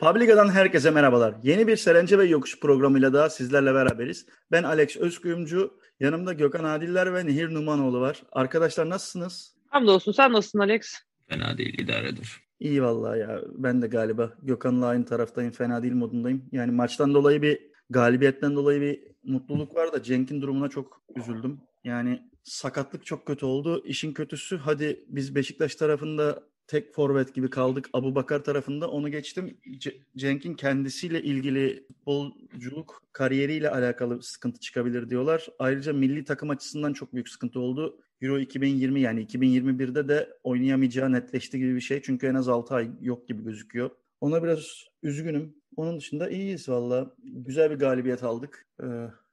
Publica'dan herkese merhabalar. Yeni bir Serence ve Yokuş programıyla daha sizlerle beraberiz. Ben Alex Özkuyumcu, yanımda Gökhan Adiller ve Nehir Numanoğlu var. Arkadaşlar nasılsınız? Hamdolsun. Sen nasılsın Alex? Fena değil, idaredir. İyi vallahi ya. Ben de galiba Gökhan'la aynı taraftayım. Fena değil modundayım. Yani maçtan dolayı bir galibiyetten dolayı bir mutluluk var da Cenk'in durumuna çok üzüldüm. Yani sakatlık çok kötü oldu. İşin kötüsü hadi biz Beşiktaş tarafında tek forvet gibi kaldık. Abu Bakar tarafında onu geçtim. C- Cenk'in kendisiyle ilgili futbolculuk kariyeriyle alakalı sıkıntı çıkabilir diyorlar. Ayrıca milli takım açısından çok büyük sıkıntı oldu. Euro 2020 yani 2021'de de oynayamayacağı netleşti gibi bir şey. Çünkü en az 6 ay yok gibi gözüküyor. Ona biraz üzgünüm. Onun dışında iyiyiz valla. Güzel bir galibiyet aldık. Ee,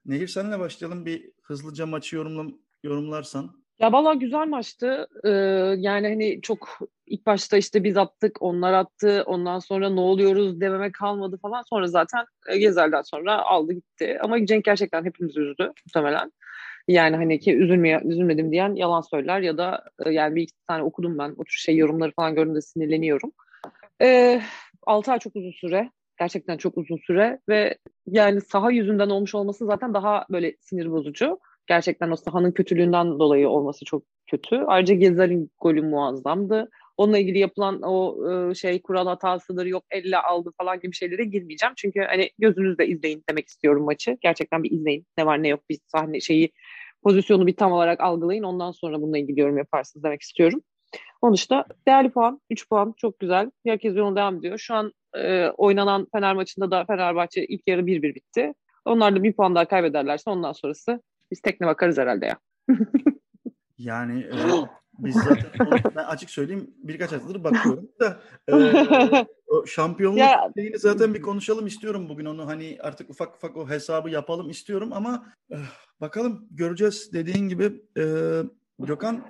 Nehir senle başlayalım. Bir hızlıca maçı yorumla, yorumlarsan. Ya valla güzel maçtı. Ee, yani hani çok ilk başta işte biz attık, onlar attı. Ondan sonra ne oluyoruz dememe kalmadı falan. Sonra zaten e, Gezel'den sonra aldı gitti. Ama Cenk gerçekten hepimiz üzdü muhtemelen. Yani hani ki üzülmeye, üzülmedim diyen yalan söyler ya da e, yani bir iki tane okudum ben. O tür şey yorumları falan gördüğümde sinirleniyorum. Ee, 6 ay çok uzun süre. Gerçekten çok uzun süre ve yani saha yüzünden olmuş olması zaten daha böyle sinir bozucu. Gerçekten o sahanın kötülüğünden dolayı olması çok kötü. Ayrıca Gezal'in golü muazzamdı. Onunla ilgili yapılan o e, şey kural hatasıdır yok elle aldı falan gibi şeylere girmeyeceğim. Çünkü hani gözünüzle izleyin demek istiyorum maçı. Gerçekten bir izleyin. Ne var ne yok bir sahne şeyi pozisyonu bir tam olarak algılayın. Ondan sonra bununla ilgili yorum yaparsınız demek istiyorum. Onun dışında değerli puan. 3 puan çok güzel. Herkes yoluna devam ediyor. Şu an e, oynanan Fener maçında da Fenerbahçe ilk yarı 1-1 bitti. Onlar da bir puan daha kaybederlerse ondan sonrası biz tekne bakarız herhalde ya. yani e, biz zaten onu, ben açık söyleyeyim birkaç haftadır bakıyorum da e, o şampiyonluk ya, şeyini zaten bir konuşalım istiyorum bugün onu hani artık ufak ufak o hesabı yapalım istiyorum ama e, bakalım göreceğiz dediğin gibi e, Gökhan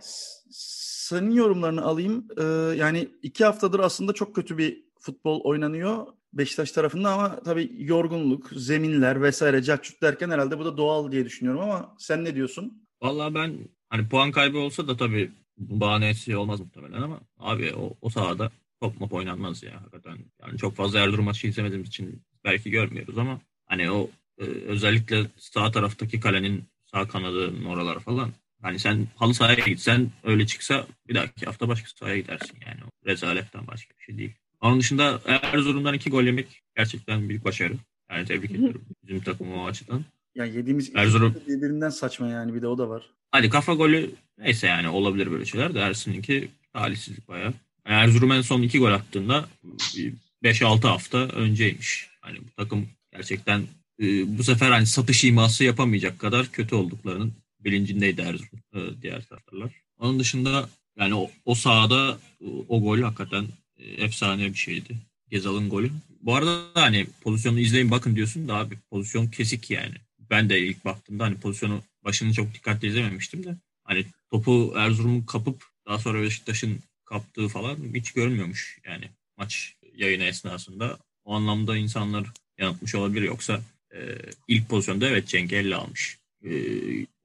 senin yorumlarını alayım. E, yani iki haftadır aslında çok kötü bir futbol oynanıyor. Beşiktaş tarafında ama tabii yorgunluk, zeminler vesaire cakçut derken herhalde bu da doğal diye düşünüyorum ama sen ne diyorsun? Vallahi ben hani puan kaybı olsa da tabii bahanesi olmaz muhtemelen ama abi o, o sahada top mop oynanmaz ya hakikaten. Yani çok fazla Erzurum maçı izlemediğimiz için belki görmüyoruz ama hani o e, özellikle sağ taraftaki kalenin sağ kanadının oralar falan hani sen halı sahaya gitsen öyle çıksa bir dahaki hafta başka sahaya gidersin yani. O rezaletten başka bir şey değil. Onun dışında Erzurum'dan iki gol yemek gerçekten büyük başarı. Yani tebrik ediyorum bizim takımı o açıdan. Ya yediğimiz Erzurum birbirinden saçma yani bir de o da var. Hadi kafa golü neyse yani olabilir böyle şeyler de Ersin'inki talihsizlik bayağı. Yani Erzurum en son iki gol attığında 5-6 hafta önceymiş. Hani bu takım gerçekten e, bu sefer hani satış iması yapamayacak kadar kötü olduklarının bilincindeydi Erzurum e, diğer taraftarlar. Onun dışında yani o, o sahada o gol hakikaten e, efsane bir şeydi. Gezal'ın golü. Bu arada hani pozisyonu izleyin bakın diyorsun da abi pozisyon kesik yani. Ben de ilk baktığımda hani pozisyonu başını çok dikkatli izlememiştim de hani topu Erzurum'un kapıp daha sonra Beşiktaş'ın kaptığı falan hiç görmüyormuş yani maç yayını esnasında. O anlamda insanlar yanıltmış olabilir yoksa e, ilk pozisyonda evet Cenk elle almış. E,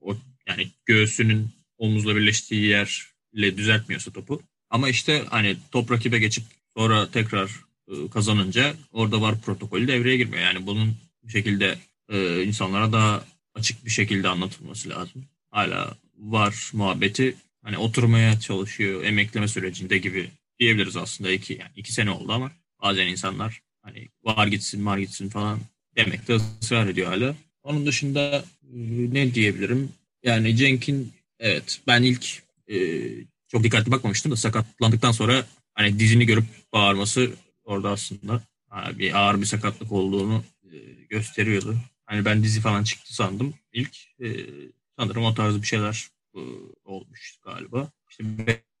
o yani göğsünün omuzla birleştiği yerle düzeltmiyorsa topu. Ama işte hani top rakibe geçip sonra tekrar e, kazanınca orada var protokolü devreye girmiyor. Yani bunun bir şekilde e, insanlara daha açık bir şekilde anlatılması lazım. Hala var muhabbeti hani oturmaya çalışıyor emekleme sürecinde gibi diyebiliriz aslında iki yani iki sene oldu ama bazen insanlar hani var gitsin var gitsin falan demekte ısrar ediyor hala. Onun dışında e, ne diyebilirim? Yani Cenk'in evet ben ilk e, çok dikkatli bakmamıştım da sakatlandıktan sonra hani dizini görüp bağırması orada aslında bir ağır bir sakatlık olduğunu e, gösteriyordu. Hani ben dizi falan çıktı sandım ilk. E, sanırım o tarz bir şeyler e, olmuş galiba. İşte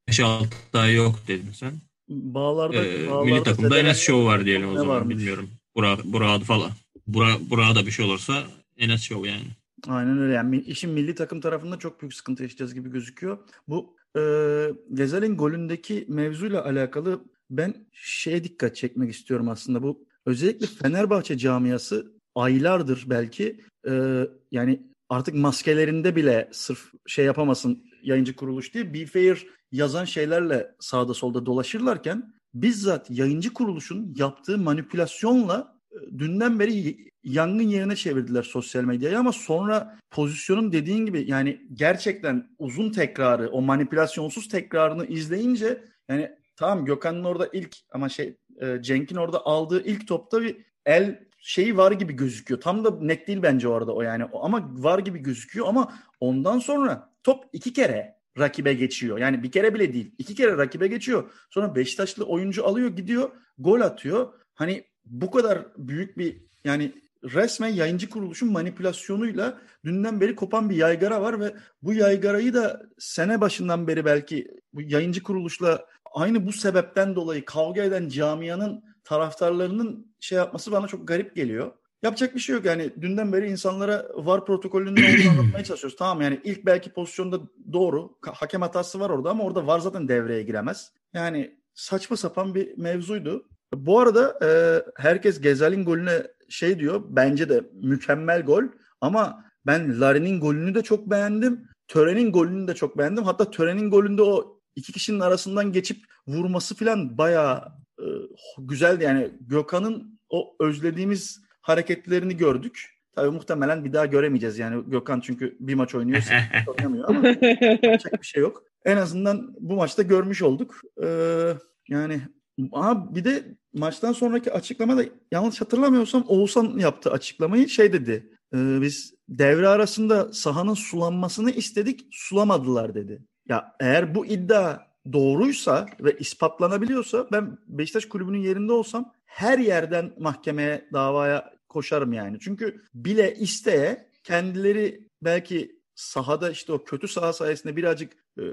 5-6 ay yok dedin sen. Bağlarda, ee, bağlarda milli takımda Enes Show var diyelim o zaman varmış? bilmiyorum. Burak, Burak'ı falan. Burak, Burak'a da bir şey olursa Enes Show yani. Aynen öyle. Yani işin milli takım tarafında çok büyük sıkıntı yaşayacağız gibi gözüküyor. Bu e, golündeki mevzuyla alakalı ben şeye dikkat çekmek istiyorum aslında. Bu özellikle Fenerbahçe camiası aylardır belki e, yani artık maskelerinde bile sırf şey yapamasın yayıncı kuruluş değil. Be Fair yazan şeylerle sağda solda dolaşırlarken bizzat yayıncı kuruluşun yaptığı manipülasyonla e, dünden beri yangın yerine çevirdiler sosyal medyayı ama sonra pozisyonun dediğin gibi yani gerçekten uzun tekrarı o manipülasyonsuz tekrarını izleyince yani tamam Gökhan'ın orada ilk ama şey e, Cenk'in orada aldığı ilk topta bir el şeyi var gibi gözüküyor. Tam da net değil bence orada o yani ama var gibi gözüküyor ama ondan sonra top iki kere rakibe geçiyor. Yani bir kere bile değil. iki kere rakibe geçiyor. Sonra Beşiktaşlı oyuncu alıyor gidiyor gol atıyor. Hani bu kadar büyük bir yani resmen yayıncı kuruluşun manipülasyonuyla dünden beri kopan bir yaygara var ve bu yaygarayı da sene başından beri belki bu yayıncı kuruluşla aynı bu sebepten dolayı kavga eden camianın taraftarlarının şey yapması bana çok garip geliyor. Yapacak bir şey yok yani dünden beri insanlara VAR protokolünün olduğunu anlatmaya çalışıyoruz. Tamam yani ilk belki pozisyonda doğru hakem hatası var orada ama orada VAR zaten devreye giremez. Yani saçma sapan bir mevzuydu. Bu arada e, herkes Gezal'in golüne şey diyor. Bence de mükemmel gol. Ama ben Larin'in golünü de çok beğendim. Tören'in golünü de çok beğendim. Hatta Tören'in golünde o iki kişinin arasından geçip vurması falan bayağı e, güzeldi. Yani Gökhan'ın o özlediğimiz hareketlerini gördük. Tabii muhtemelen bir daha göremeyeceğiz. Yani Gökhan çünkü bir maç oynuyor, oynamıyor ama yapacak bir şey yok. En azından bu maçta görmüş olduk. Ee, yani Aha bir de maçtan sonraki açıklamada yanlış hatırlamıyorsam Oğuzhan yaptı açıklamayı şey dedi. E, biz devre arasında sahanın sulanmasını istedik sulamadılar dedi. Ya eğer bu iddia doğruysa ve ispatlanabiliyorsa ben Beşiktaş kulübünün yerinde olsam her yerden mahkemeye davaya koşarım yani. Çünkü bile isteye kendileri belki sahada işte o kötü saha sayesinde birazcık e,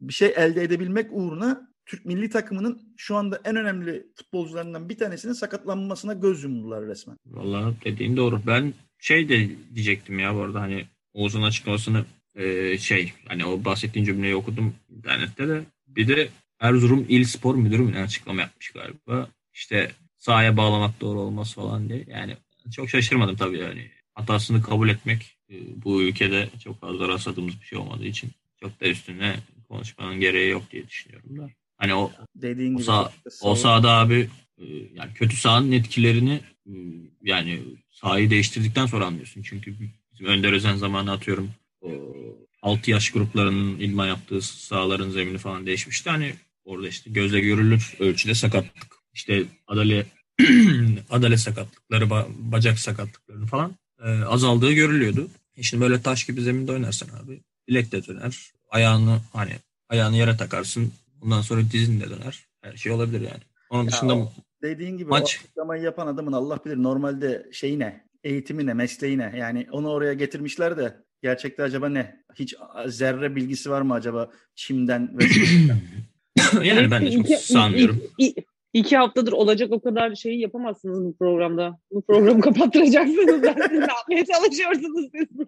bir şey elde edebilmek uğruna Türk milli takımının şu anda en önemli futbolcularından bir tanesinin sakatlanmasına göz yumdular resmen. Vallahi dediğin doğru. Ben şey de diyecektim ya bu arada hani Oğuz'un açıklamasını e, şey hani o bahsettiğin cümleyi okudum internette de. Bir de Erzurum İl Spor Müdürü mü açıklama yapmış galiba. İşte sahaya bağlamak doğru olmaz falan diye. Yani çok şaşırmadım tabii yani. Hatasını kabul etmek e, bu ülkede çok fazla rastladığımız bir şey olmadığı için çok da üstüne konuşmanın gereği yok diye düşünüyorum da. Hani o dediğin gibi o, sağ, o sahada abi e, yani kötü sahanın etkilerini e, yani sahayı değiştirdikten sonra anlıyorsun. Çünkü bizim Önder Özen zamanı atıyorum o 6 yaş gruplarının ilma yaptığı sahaların zemini falan değişmişti. Hani orada işte gözle görülür ölçüde sakatlık. İşte adale adale sakatlıkları, bacak sakatlıkları falan e, azaldığı görülüyordu. Şimdi böyle taş gibi zeminde oynarsan abi bilek de döner. Ayağını hani ayağını yere takarsın. Ondan sonra dizin de döner. Her şey olabilir yani. Onun ya dışında o, dediğin gibi maç... o açıklamayı yapan adamın Allah bilir normalde şeyi ne? Eğitimi ne? Mesleği ne? Yani onu oraya getirmişler de gerçekte acaba ne? Hiç zerre bilgisi var mı acaba çimden ve Yani ben de çok sanmıyorum. İki haftadır olacak o kadar şeyi yapamazsınız bu programda. Bu programı kapattıracaksınız. Ben siz ne yapmaya çalışıyorsunuz siz?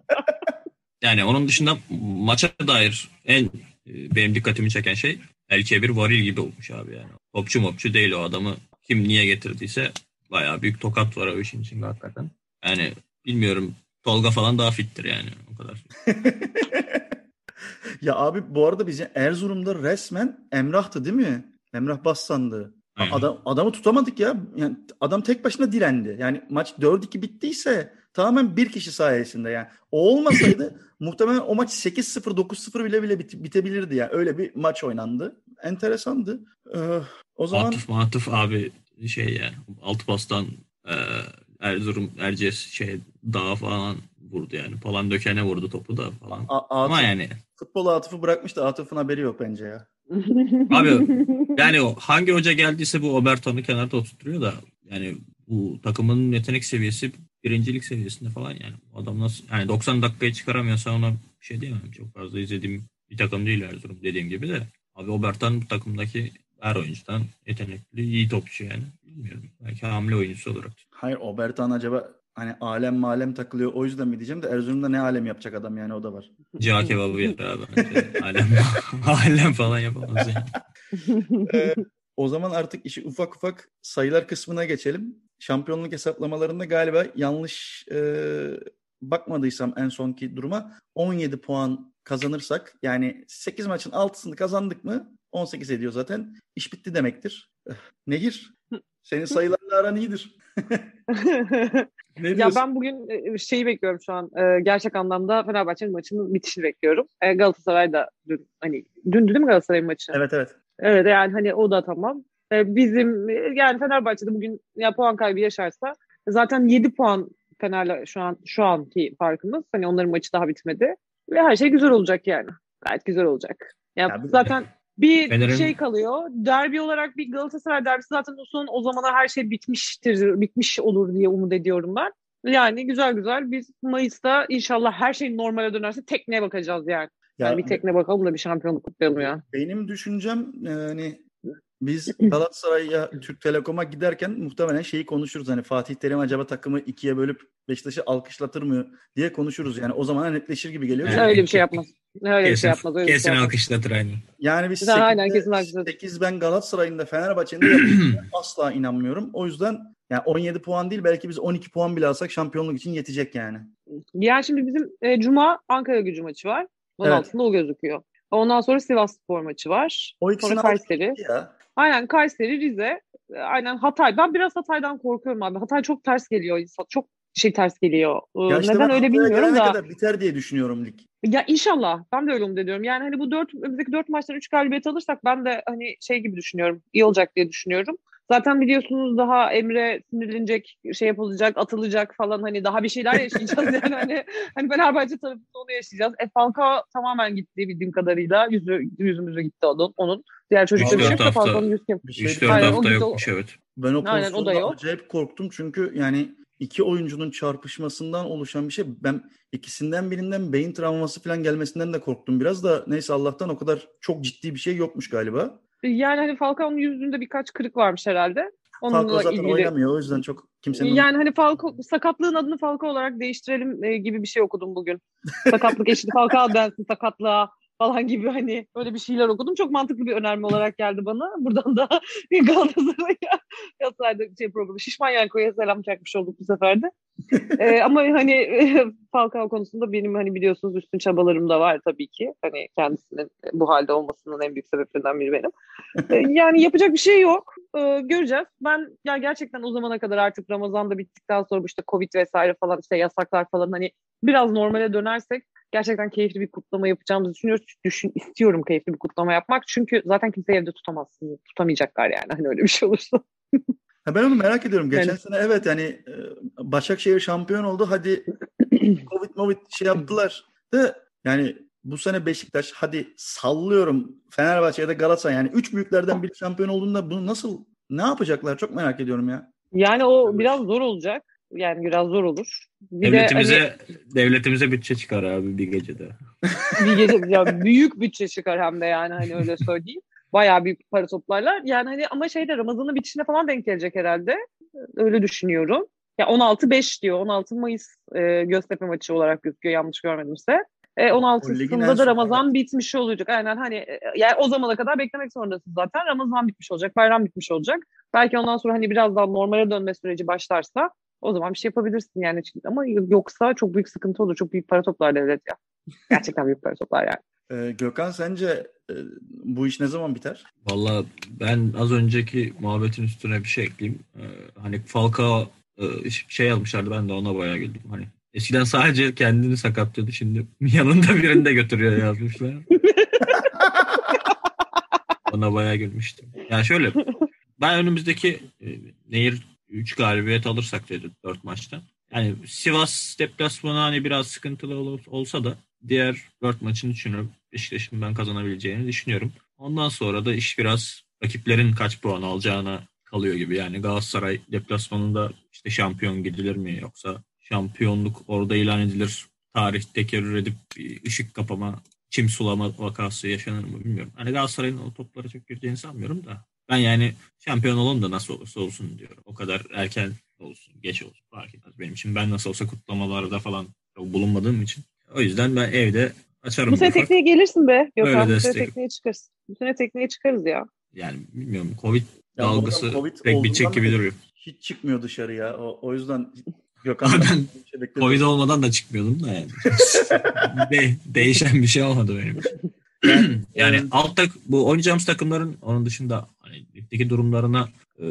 yani onun dışında maça dair en benim dikkatimi çeken şey Elke bir varil gibi olmuş abi yani. Topçu mopçu değil o adamı. Kim niye getirdiyse bayağı büyük tokat var o işin içinde hakikaten. Yani bilmiyorum Tolga falan daha fittir yani o kadar. ya abi bu arada bizim Erzurum'da resmen Emrah'tı değil mi? Emrah Bassan'dı. Adam, adamı tutamadık ya. Yani adam tek başına direndi. Yani maç 4-2 bittiyse tamamen bir kişi sayesinde yani. O olmasaydı muhtemelen o maç 8-0 9-0 bile bile bite, bitebilirdi yani. Öyle bir maç oynandı. Enteresandı. Ee, o zaman Atıf Matıf abi şey ya altı pastan e, Erzurum Erciyes şey dağa falan vurdu yani. Falan dökene vurdu topu da falan. A- Atıf, Ama yani futbol Atıf'ı bırakmış da Atıf'ın haberi yok bence ya. Abi yani o hangi hoca geldiyse bu Oberton'u kenarda oturtuyor da yani bu takımın yetenek seviyesi birincilik seviyesinde falan yani. Adam nasıl yani 90 dakikaya çıkaramıyorsa ona bir şey diyemem. Çok fazla izlediğim bir takım değil Erzurum dediğim gibi de. Abi Obertan bu takımdaki her oyuncudan yetenekli, iyi topçu yani. Bilmiyorum. Belki hamle oyuncusu olarak. Hayır Obertan acaba hani alem malem takılıyor o yüzden mi diyeceğim de Erzurum'da ne alem yapacak adam yani o da var. Cağ kebabı yapar abi. alem, alem falan yapamaz yani. ee, o zaman artık işi ufak ufak sayılar kısmına geçelim. Şampiyonluk hesaplamalarında galiba yanlış e, bakmadıysam en sonki duruma 17 puan kazanırsak yani 8 maçın 6'sını kazandık mı 18 ediyor zaten. İş bitti demektir. Nehir, senin sayılarla aran iyidir. ne ya ben bugün e, şeyi bekliyorum şu an. E, gerçek anlamda Fenerbahçe'nin maçının bitişini bekliyorum. E, Galatasaray da dün hani dün değil mi Galatasaray'ın maçı? Evet evet. Evet yani hani o da tamam. E, bizim e, yani Fenerbahçe'de bugün ya puan kaybı yaşarsa zaten 7 puan Fener'le şu an şu anki farkımız. Hani onların maçı daha bitmedi. Ve her şey güzel olacak yani. Gayet güzel olacak. Ya, Ya zaten bir Fener'in- şey kalıyor. Derbi olarak bir Galatasaray derbisi zaten o son o zamana her şey bitmiştir, bitmiş olur diye umut ediyorum ben. Yani güzel güzel biz Mayıs'ta inşallah her şey normale dönerse tekneye bakacağız yani. Ya, yani bir tekne bakalım da bir şampiyonluk kutlayalım ya. Benim düşüncem yani biz Galatasaray'a Türk Telekom'a giderken muhtemelen şeyi konuşuruz. Hani Fatih Terim acaba takımı ikiye bölüp Beşiktaş'ı alkışlatır mı diye konuşuruz. Yani o zaman netleşir gibi geliyor. Evet. Öyle bir şey yapmaz. Öyle bir Kesin, şey yapmaz. Öyle bir kesin şey yapmaz. alkışlatır aynı. Yani biz Güzel, aynen, 8'de kesin haklısın. 8 ben Galatasaray'ın da Fenerbahçe'nin de asla inanmıyorum. O yüzden yani 17 puan değil belki biz 12 puan bile alsak şampiyonluk için yetecek yani. Yani şimdi bizim e, Cuma Ankara gücü maçı var. Onun Evet. altında o gözüküyor. Ondan sonra Sivas Spor maçı var. O ikisini Sonra Kayseri. ya. Aynen Kayseri, Rize. e, Aynen Hatay. Ben biraz Hatay'dan korkuyorum abi. Hatay çok ters geliyor. Çok şey ters geliyor. Ee, Ya işte Neden öyle bilmiyorum da. kadar biter diye düşünüyorum lig. Ya inşallah. Ben de öyle umut ediyorum. Yani hani bu dört, önümüzdeki dört maçtan üç galibiyet alırsak ben de hani şey gibi düşünüyorum. İyi olacak diye düşünüyorum. Zaten biliyorsunuz daha Emre sinirlenecek, şey yapılacak, atılacak falan hani daha bir şeyler yaşayacağız yani hani hani Fenerbahçe tarafında onu yaşayacağız. E Falcao tamamen gitti bildiğim kadarıyla. Yüzü, yüzümüzü gitti onun. onun. Diğer için dört de hafta. Falcao'nun yüz kim? Bir şey 3-4 Aynen, o hafta yokmuş evet. Ben o Aynen, o da yok. acayip korktum çünkü yani iki oyuncunun çarpışmasından oluşan bir şey. Ben ikisinden birinden beyin travması falan gelmesinden de korktum biraz da neyse Allah'tan o kadar çok ciddi bir şey yokmuş galiba. Yani hani Falcao'nun yüzünde birkaç kırık varmış herhalde. Falcao Onunla zaten ilgili. oynamıyor o yüzden çok kimsenin Yani hani Falco, sakatlığın adını Falcao olarak değiştirelim e, gibi bir şey okudum bugün. Sakatlık eşit Falcao densin sakatlığa falan gibi hani öyle bir şeyler okudum. Çok mantıklı bir önerme olarak geldi bana. Buradan da Galatasaray'a Galatasaray'da şey programı Şişman Yanko'ya selam çakmış olduk bu sefer de. E, ama hani Falcao konusunda benim hani biliyorsunuz üstün çabalarım da var tabii ki. Hani kendisinin bu halde olmasının en büyük sebeplerinden biri benim. E, yani yapacak bir şey yok. E, göreceğiz. Ben ya gerçekten o zamana kadar artık Ramazan da bittikten sonra bu işte Covid vesaire falan işte yasaklar falan hani biraz normale dönersek gerçekten keyifli bir kutlama yapacağımızı düşünüyoruz. Düşün, istiyorum keyifli bir kutlama yapmak. Çünkü zaten kimseyi evde tutamazsın. Tutamayacaklar yani hani öyle bir şey olursa. Ha ben onu merak ediyorum. Geçen Yani- sene evet yani e, Başakşehir şampiyon oldu. Hadi Covid Covid şey yaptılar. Da yani bu sene Beşiktaş hadi sallıyorum Fenerbahçe ya da Galatasaray yani üç büyüklerden biri şampiyon olduğunda bunu nasıl ne yapacaklar çok merak ediyorum ya. Yani o biraz zor olacak. Yani biraz zor olur. Bir Devletimize, de devletimize bütçe çıkar abi bir gecede. hani bir gece ya büyük bütçe çıkar hem de yani hani öyle söyleyeyim. Bayağı büyük para toplarlar. Yani hani ama şeyde Ramazan'ın bitişine falan denk gelecek herhalde. Öyle düşünüyorum. Ya 16-5 diyor. 16 Mayıs e, Göztepe maçı olarak gözüküyor yanlış görmedimse. E, O ligin en 16'sında da Ramazan bitmiş olacak. Aynen hani e, yani o zamana kadar beklemek zorundasın zaten. Ramazan bitmiş olacak, bayram bitmiş olacak. Belki ondan sonra hani biraz daha normale dönme süreci başlarsa o zaman bir şey yapabilirsin yani. Ama yoksa çok büyük sıkıntı olur. Çok büyük para toplar devlet ya. Gerçekten büyük para toplar yani. Ee, Gökhan sence e, bu iş ne zaman biter? Valla ben az önceki muhabbetin üstüne bir şey ekleyeyim. Ee, hani Falcao e, şey almışlardı ben de ona bayağı güldüm. Hani eskiden sadece kendini sakatlıyordu şimdi yanında birini de götürüyor yazmışlar. ona bayağı gülmüştüm. Yani şöyle ben önümüzdeki e, Nehir 3 galibiyet alırsak dedi 4 maçta. Yani Sivas deplasmanı hani biraz sıkıntılı ol- olsa da diğer 4 maçın üçünü Beşiktaş'ın ben kazanabileceğini düşünüyorum. Ondan sonra da iş biraz rakiplerin kaç puan alacağına kalıyor gibi. Yani Galatasaray deplasmanında işte şampiyon gidilir mi yoksa şampiyonluk orada ilan edilir. Tarih tekerrür edip ışık kapama, çim sulama vakası yaşanır mı bilmiyorum. Hani Galatasaray'ın o toplara çok gireceğini sanmıyorum da. Ben yani şampiyon olun da nasıl olursa olsun diyorum. O kadar erken olsun, geç olsun fark etmez benim için. Ben nasıl olsa kutlamalarda falan çok bulunmadığım için. O yüzden ben evde açarım. Bu sene tekneye gelirsin be Gökhan. Öyle Bu sene tekneye çıkarız. Bu sene tekneye çıkarız ya. Yani bilmiyorum Covid Ya dalgası Covid pek bitecek gibi duruyor. Hiç çıkmıyor dışarı ya. O, o yüzden Gökhan Abi ben şey. Covid olmadan da çıkmıyordum da yani. De- değişen bir şey olmadı benim için. yani Evet. alt tak bu oynayacağımız takımların onun dışında ligdeki durumlarına e,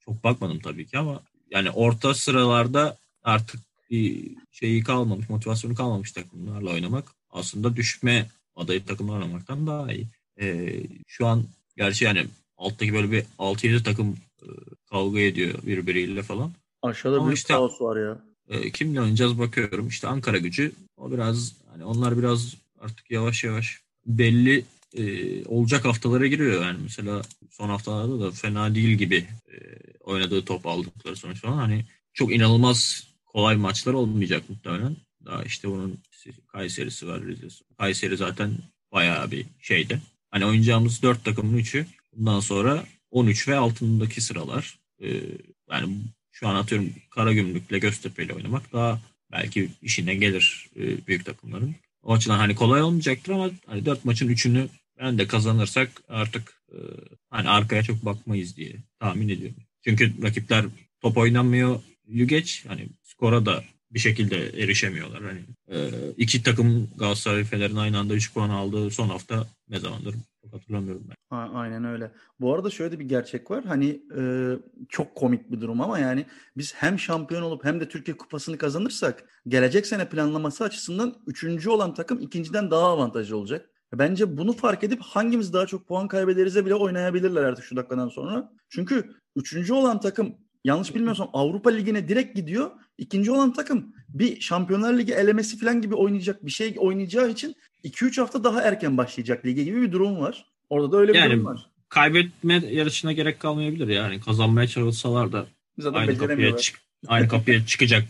çok bakmadım tabii ki ama yani orta sıralarda artık bir şeyi kalmamış, motivasyonu kalmamış takımlarla oynamak aslında düşme adayı takımlar oynamaktan daha iyi. E, şu an gerçi yani alttaki böyle bir 6-7 takım e, kavga ediyor birbiriyle falan. Aşağıda Ama büyük işte- kaos var ya. E, kimle oynayacağız bakıyorum. İşte Ankara gücü o biraz hani onlar biraz artık yavaş yavaş belli e, olacak haftalara giriyor. Yani mesela son haftalarda da fena değil gibi e, oynadığı top aldıkları sonuç falan. Hani çok inanılmaz kolay maçlar olmayacak muhtemelen. Daha işte bunun Kayseri'si var. Kayseri zaten bayağı bir şeydi. Hani oynayacağımız dört takımın üçü bundan sonra 13 ve altındaki sıralar. E, yani şu an atıyorum Karagümrük'le Göztepe'yle oynamak daha belki işine gelir e, büyük takımların. O açıdan hani kolay olmayacaktır ama hani dört maçın üçünü ben de kazanırsak artık e, hani arkaya çok bakmayız diye tahmin ediyorum. Çünkü rakipler top oynanmıyor geç hani skora da bir şekilde erişemiyorlar. Hani e, iki takım Galatasaray Fener'in aynı anda 3 puan aldığı son hafta ne zamandır hatırlamıyorum ben. A- Aynen öyle. Bu arada şöyle bir gerçek var. Hani e, çok komik bir durum ama yani biz hem şampiyon olup hem de Türkiye Kupası'nı kazanırsak gelecek sene planlaması açısından üçüncü olan takım ikinciden daha avantajlı olacak. Bence bunu fark edip hangimiz daha çok puan kaybederiz'e bile oynayabilirler artık şu dakikadan sonra. Çünkü üçüncü olan takım yanlış bilmiyorsam Avrupa Ligi'ne direkt gidiyor. İkinci olan takım bir Şampiyonlar Ligi elemesi falan gibi oynayacak bir şey oynayacağı için 2-3 hafta daha erken başlayacak lige gibi bir durum var. Orada da öyle bir Yani durum var. Kaybetme yarışına gerek kalmayabilir yani. Kazanmaya çalışsalar da Zaten aynı kapıya, çık aynı kapıya çıkacak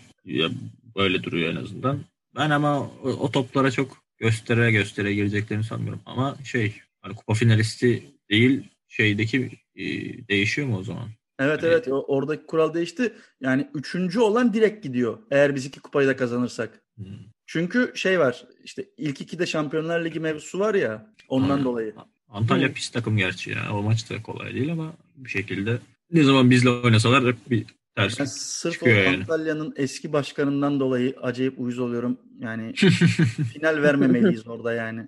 böyle duruyor en azından. Ben ama o, o toplara çok göstere göstere gireceklerini sanmıyorum. Ama şey hani kupa finalisti değil şeydeki e, değişiyor mu o zaman? Evet Yani- evet o- oradaki kural değişti. Yani üçüncü olan direkt gidiyor. Eğer biz iki kupayı da kazanırsak. Hmm. Çünkü şey var işte ilk ikide Şampiyonlar Ligi mevzusu var ya ondan Aynen. dolayı. Antalya pis takım gerçi ya. O maç da kolay değil ama bir şekilde ne zaman bizle oynasalar hep bir Ben terslik sırf o yani. Antalya'nın eski başkanından dolayı acayip uyuz oluyorum. Yani final vermemeliyiz orada yani.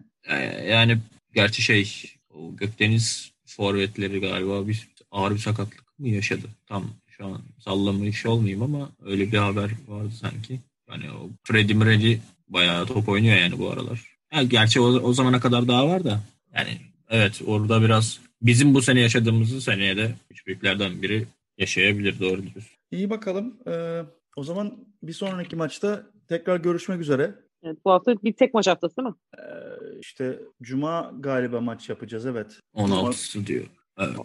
Yani gerçi şey Gökdeniz forvetleri galiba bir ağır bir sakatlık mı yaşadı? Tam şu an sallamış olmayayım ama öyle bir haber vardı sanki. Yani o Freddy Mredi bayağı top oynuyor yani bu aralar. Ha, gerçi o, o zamana kadar daha var da yani evet orada biraz bizim bu sene yaşadığımızı seneye de üç büyüklerden biri yaşayabilir doğru diyorsun. İyi bakalım. Ee, o zaman bir sonraki maçta tekrar görüşmek üzere. Evet, bu hafta bir tek maç haftası değil mi? Ee, işte Cuma galiba maç yapacağız evet. 16'sı diyor. Evet.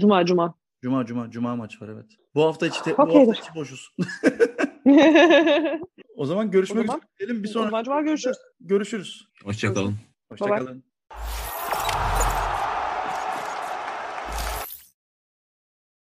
Cuma cuma. Cuma Cuma Cuma maç var evet. Bu hafta içi te- bu hafta içi boşuz. o zaman görüşmek O zaman- üzere diyelim. Bir sonraki cuma görüşürüz. görüşürüz. Hoşçakalın. Hoşçakalın.